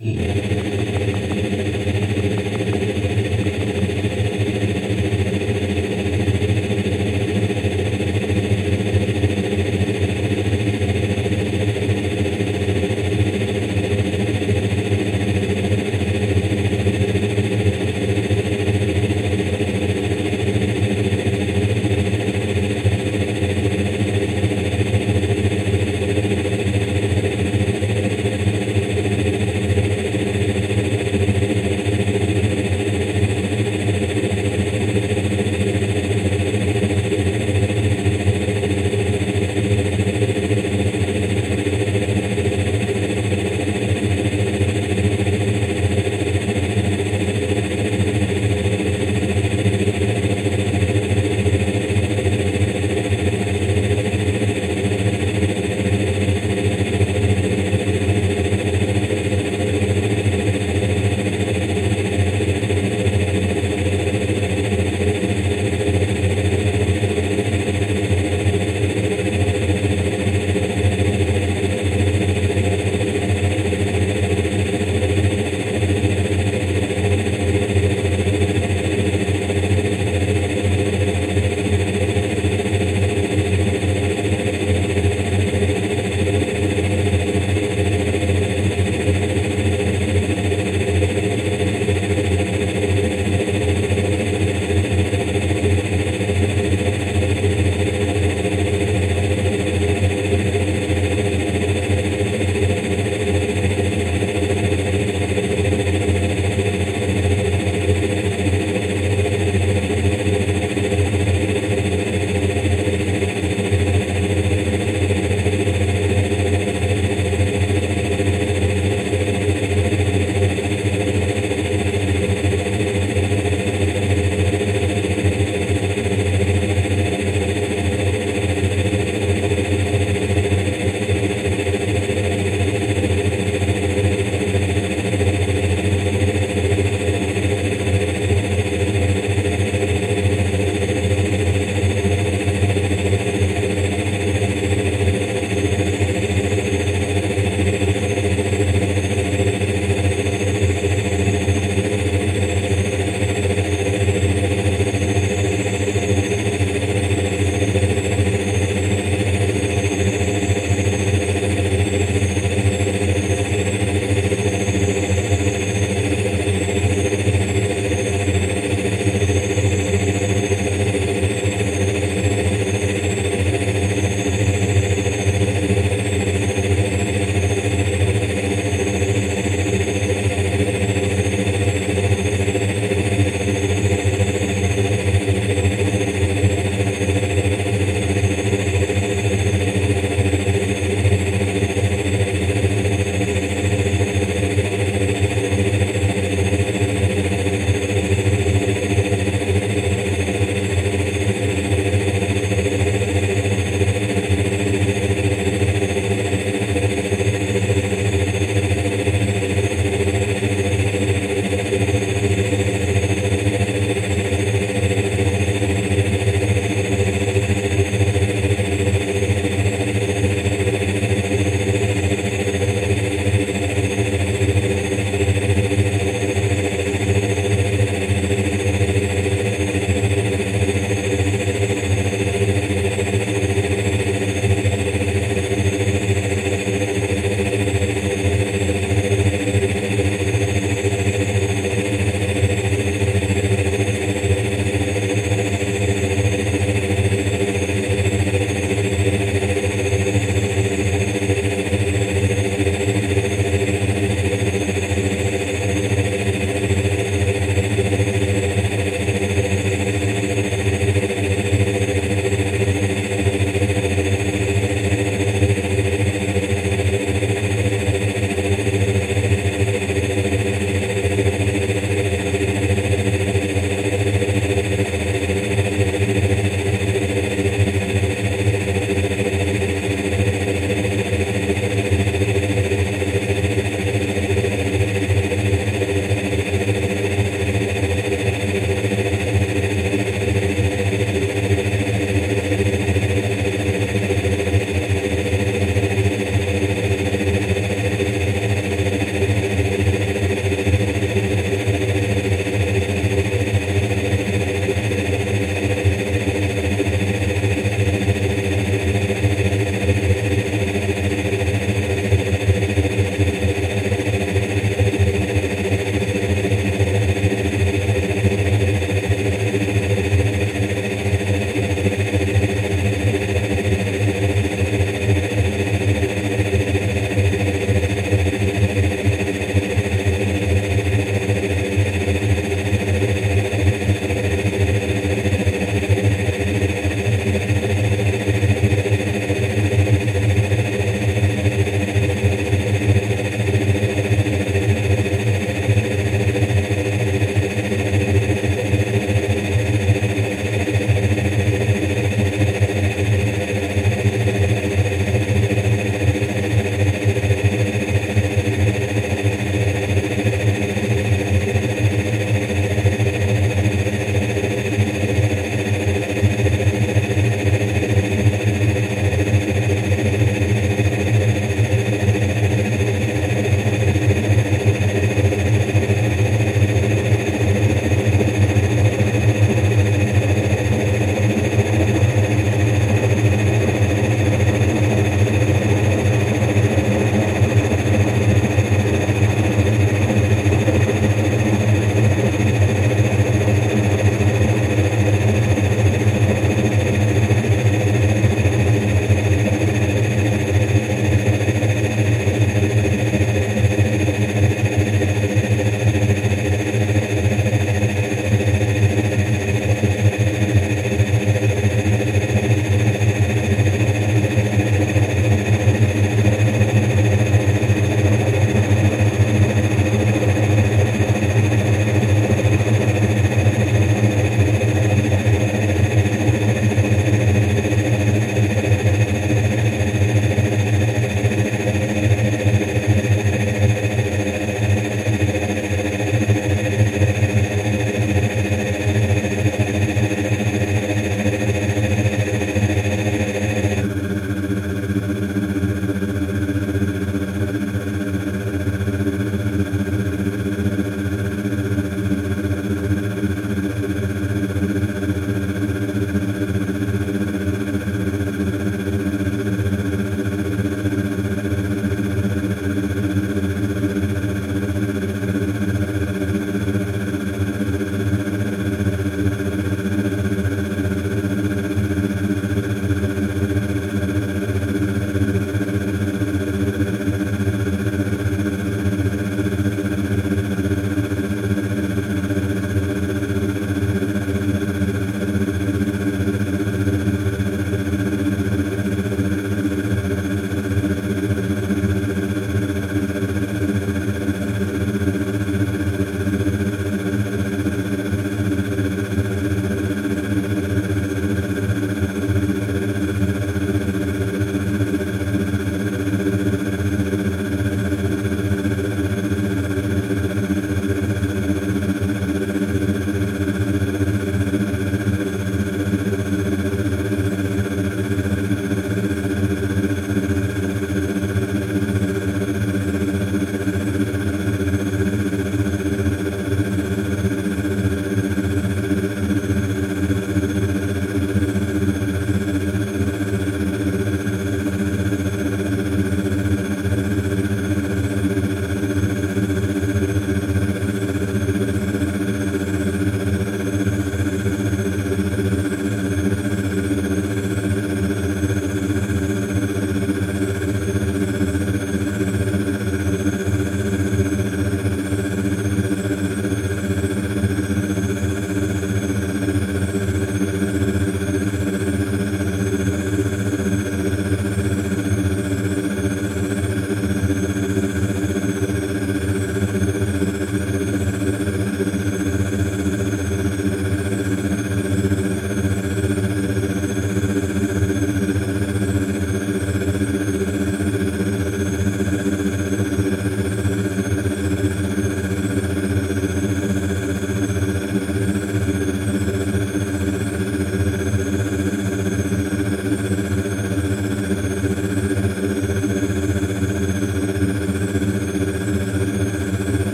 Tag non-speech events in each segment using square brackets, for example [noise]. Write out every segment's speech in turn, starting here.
Yeah.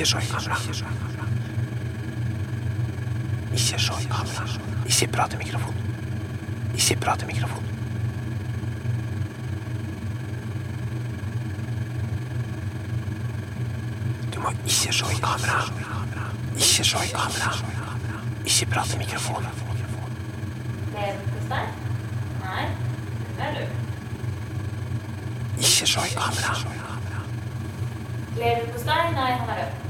Ikke se i kamera. Ikke se i kamera. Ikke prat i mikrofon. Ikke prat i mikrofon. Du må ikke se i kamera. Ikke se i kamera. Ikke prat i mikrofon. Leverpostei? Nei, det er du. Ikke se i kamera. Leverpostei? Nei, han er rød.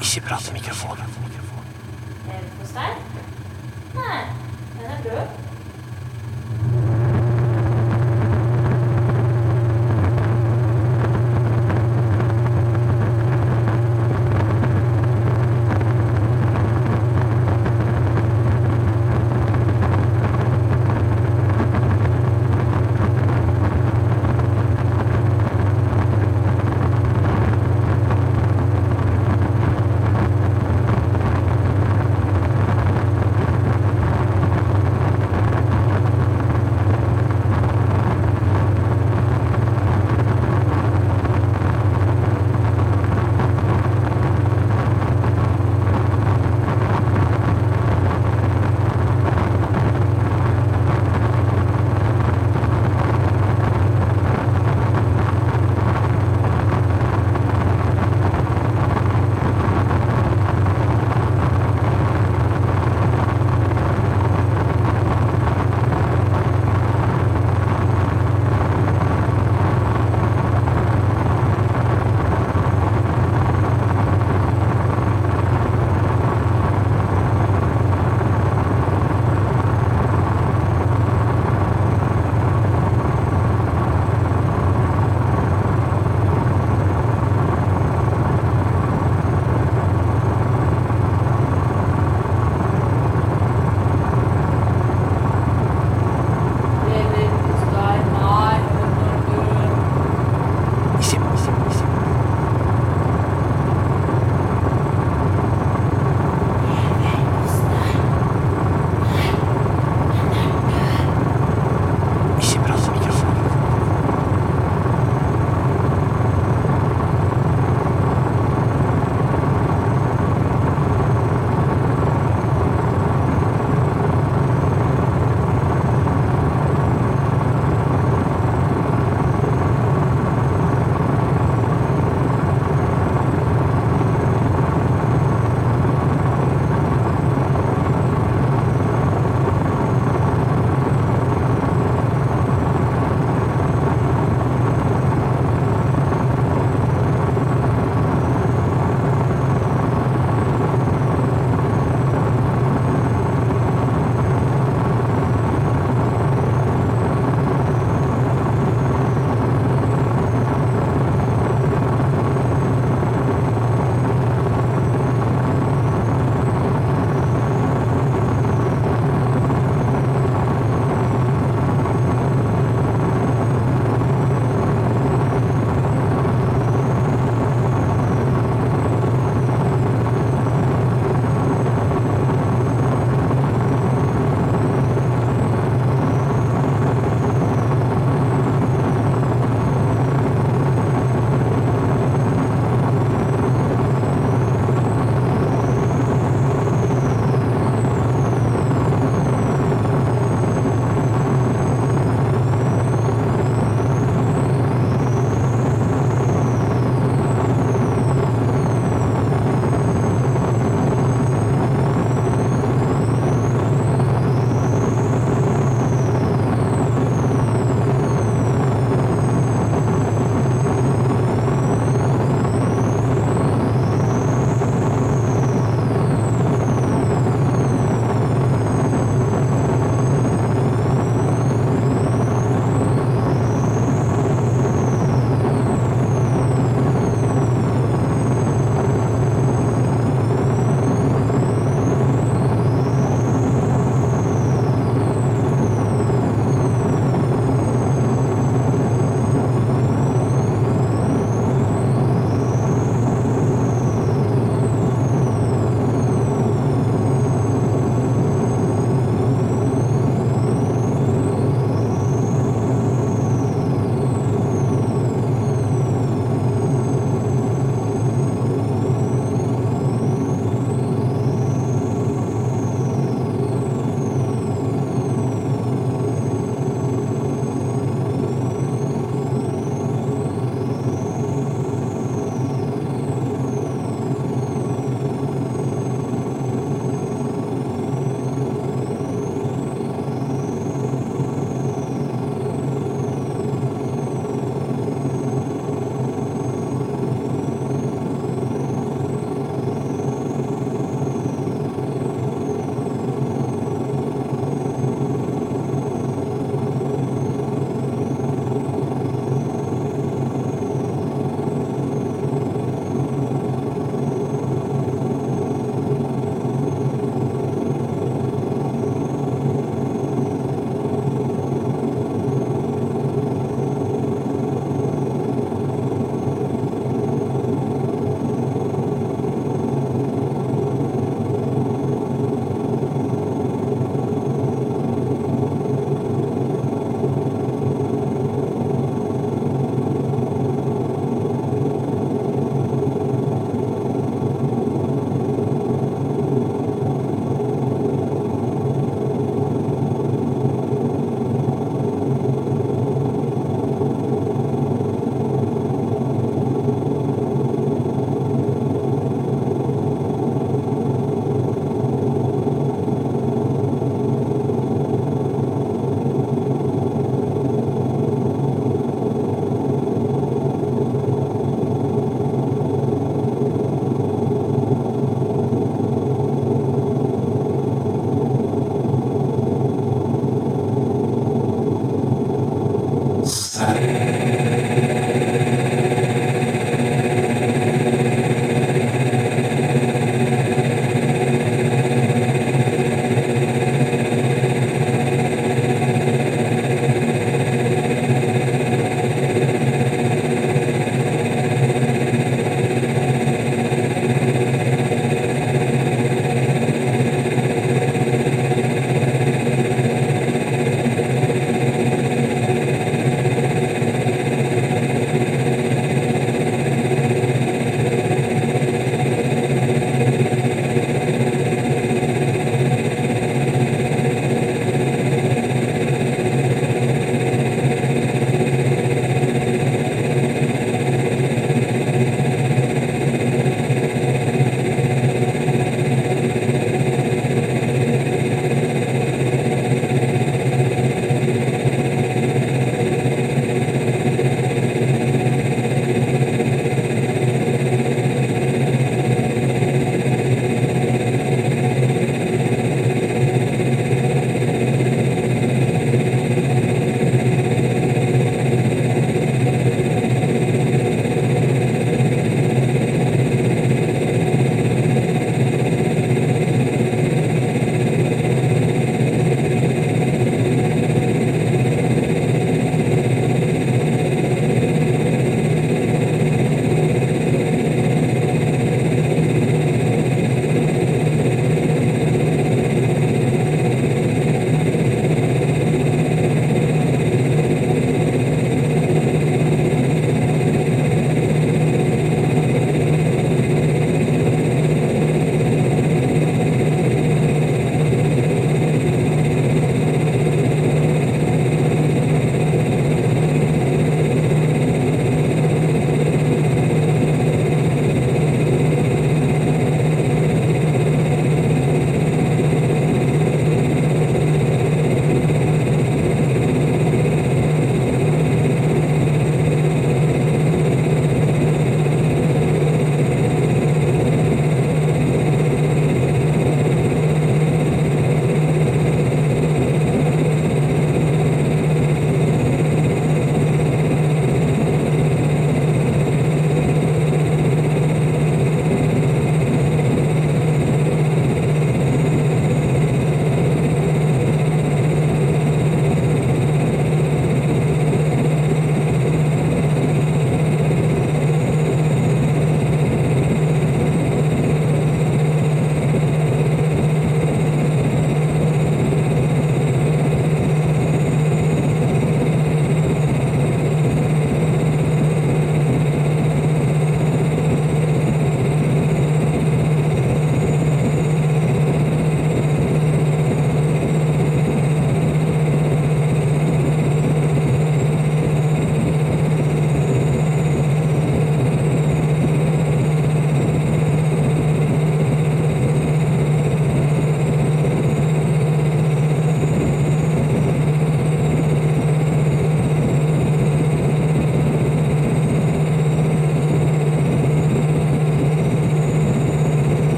Ikke prat i mikrofonen. Er det på mikrofon. Nei, den er rød.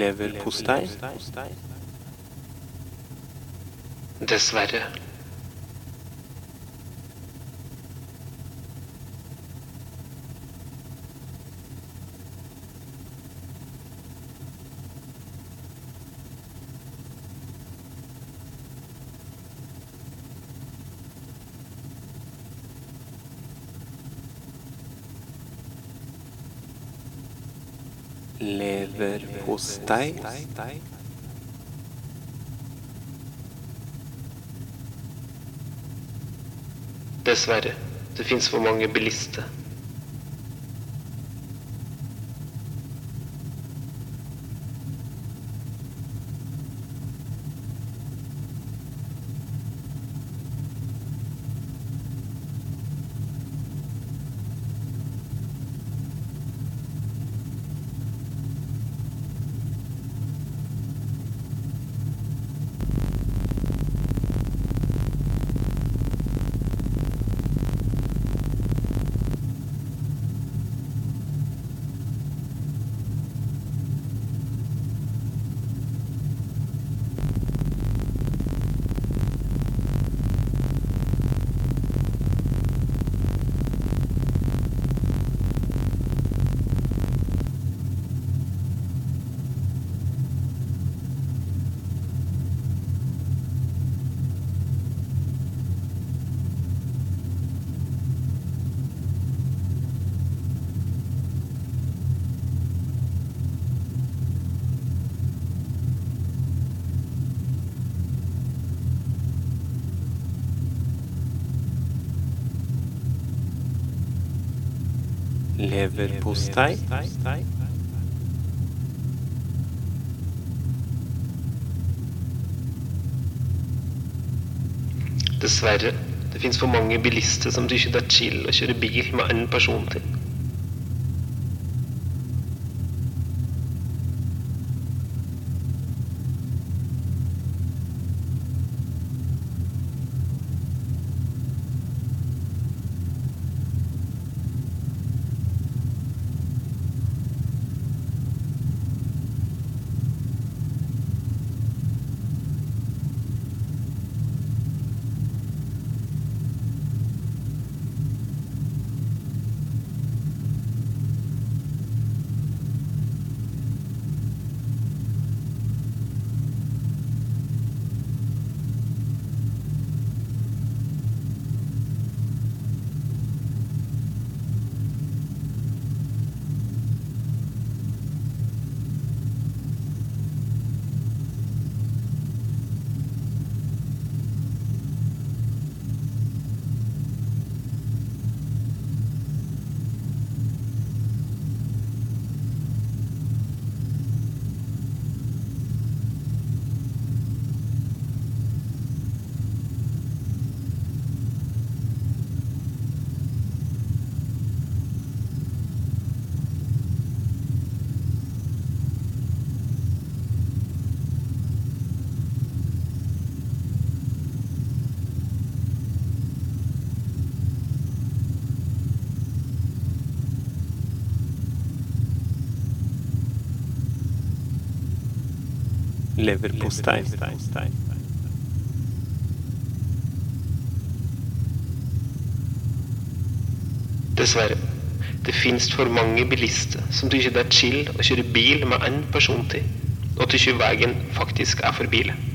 Leverpostei. Dessverre. Leverpostei. Dessverre. Det fins for mange bilister. Leverpostei. Dessverre. Det fins for mange bilister som tykker det er chill å kjøre bil med én person til. Leverpostei. Dessverre. Det fins for mange bilister som tykker det er chill å kjøre bil med én person til, og tykker veien faktisk er for biler.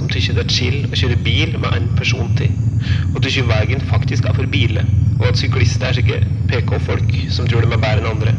som tykker det er chill å kjøre bil med en person til, og tykker veien faktisk er for biler, og at syklister er slike PK-folk som tror de er bedre enn andre.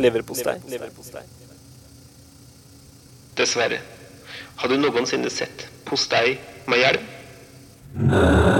Leverpostei. Dessverre. Har du noensinne sett postei med hjelm? må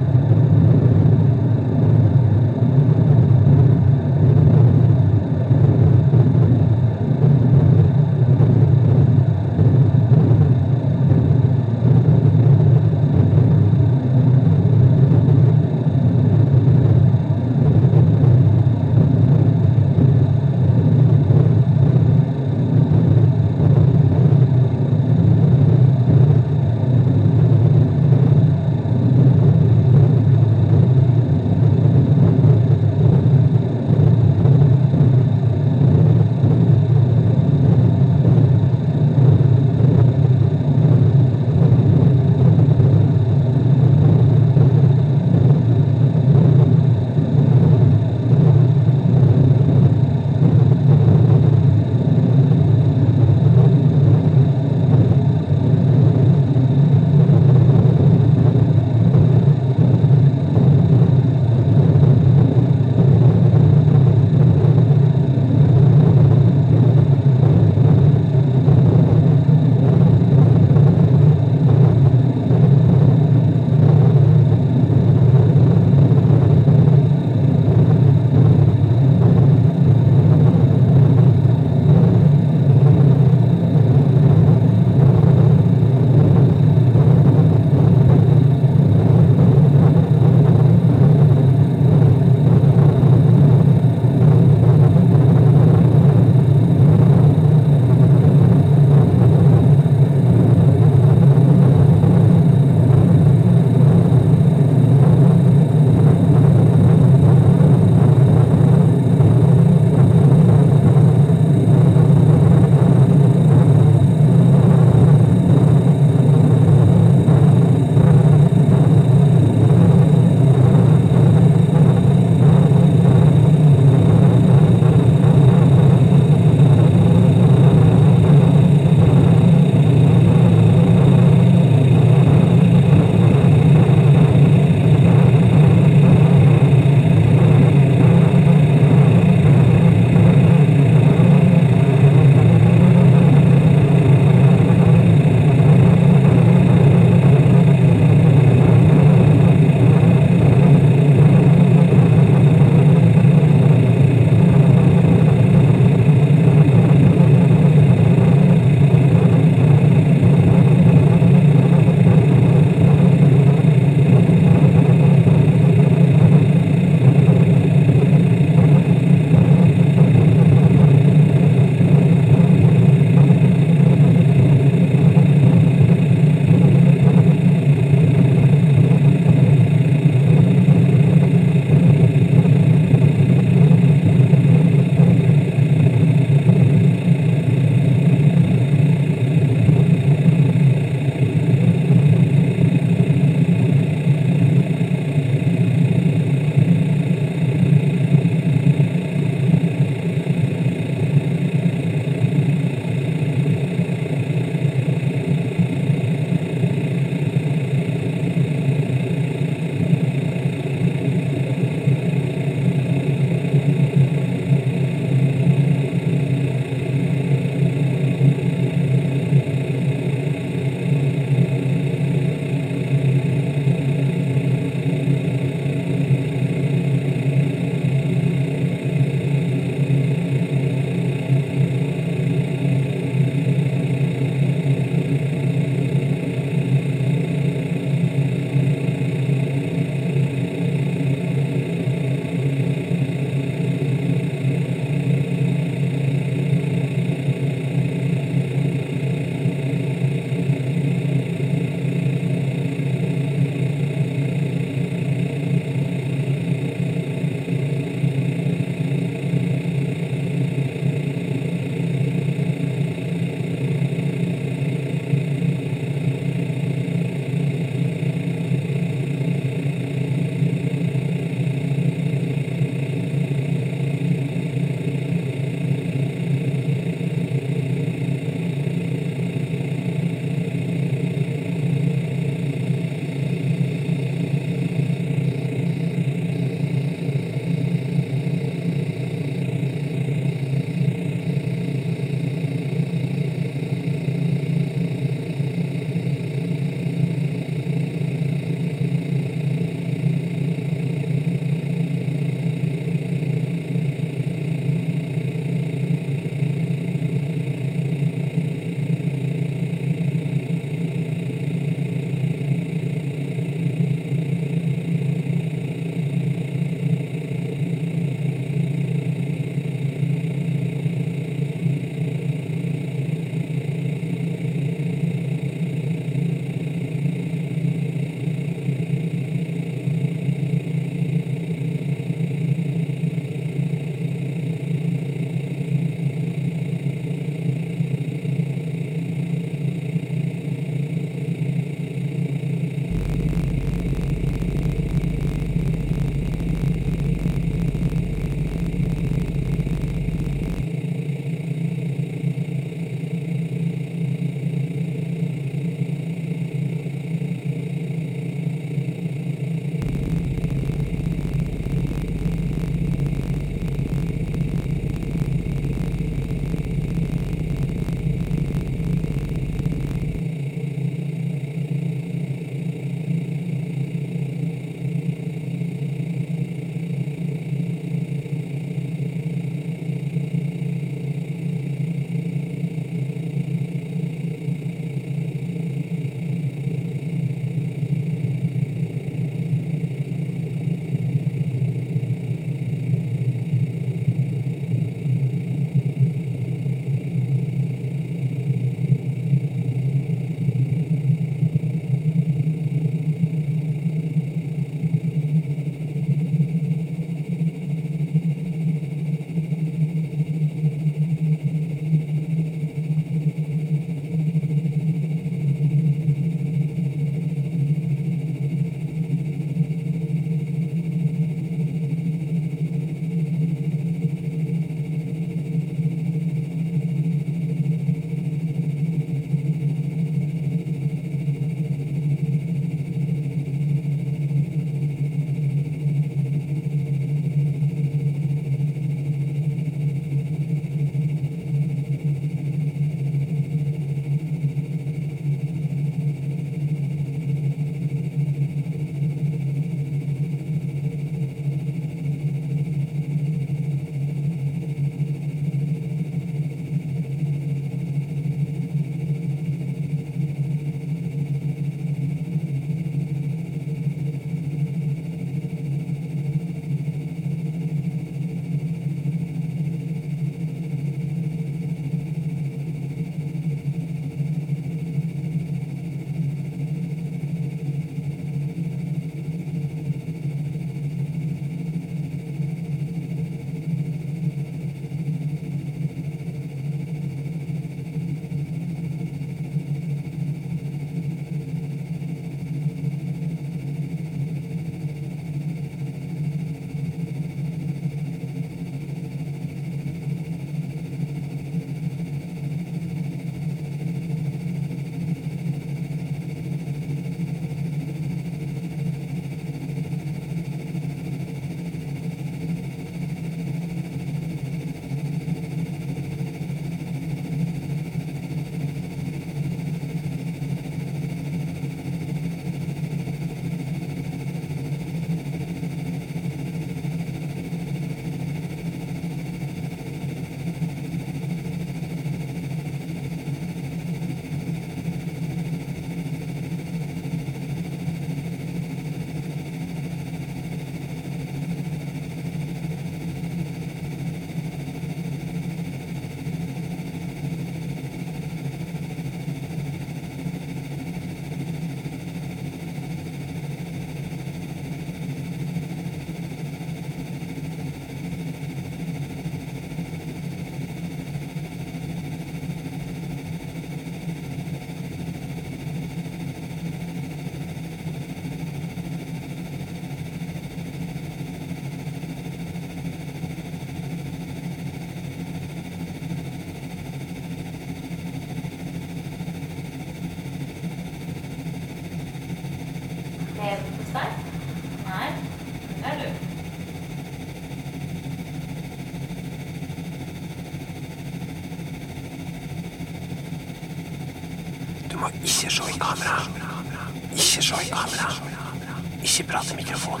Ikke prat i mikrofon.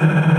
Yeah. [laughs]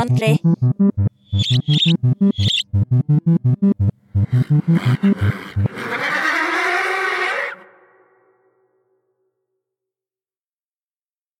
Andre. play.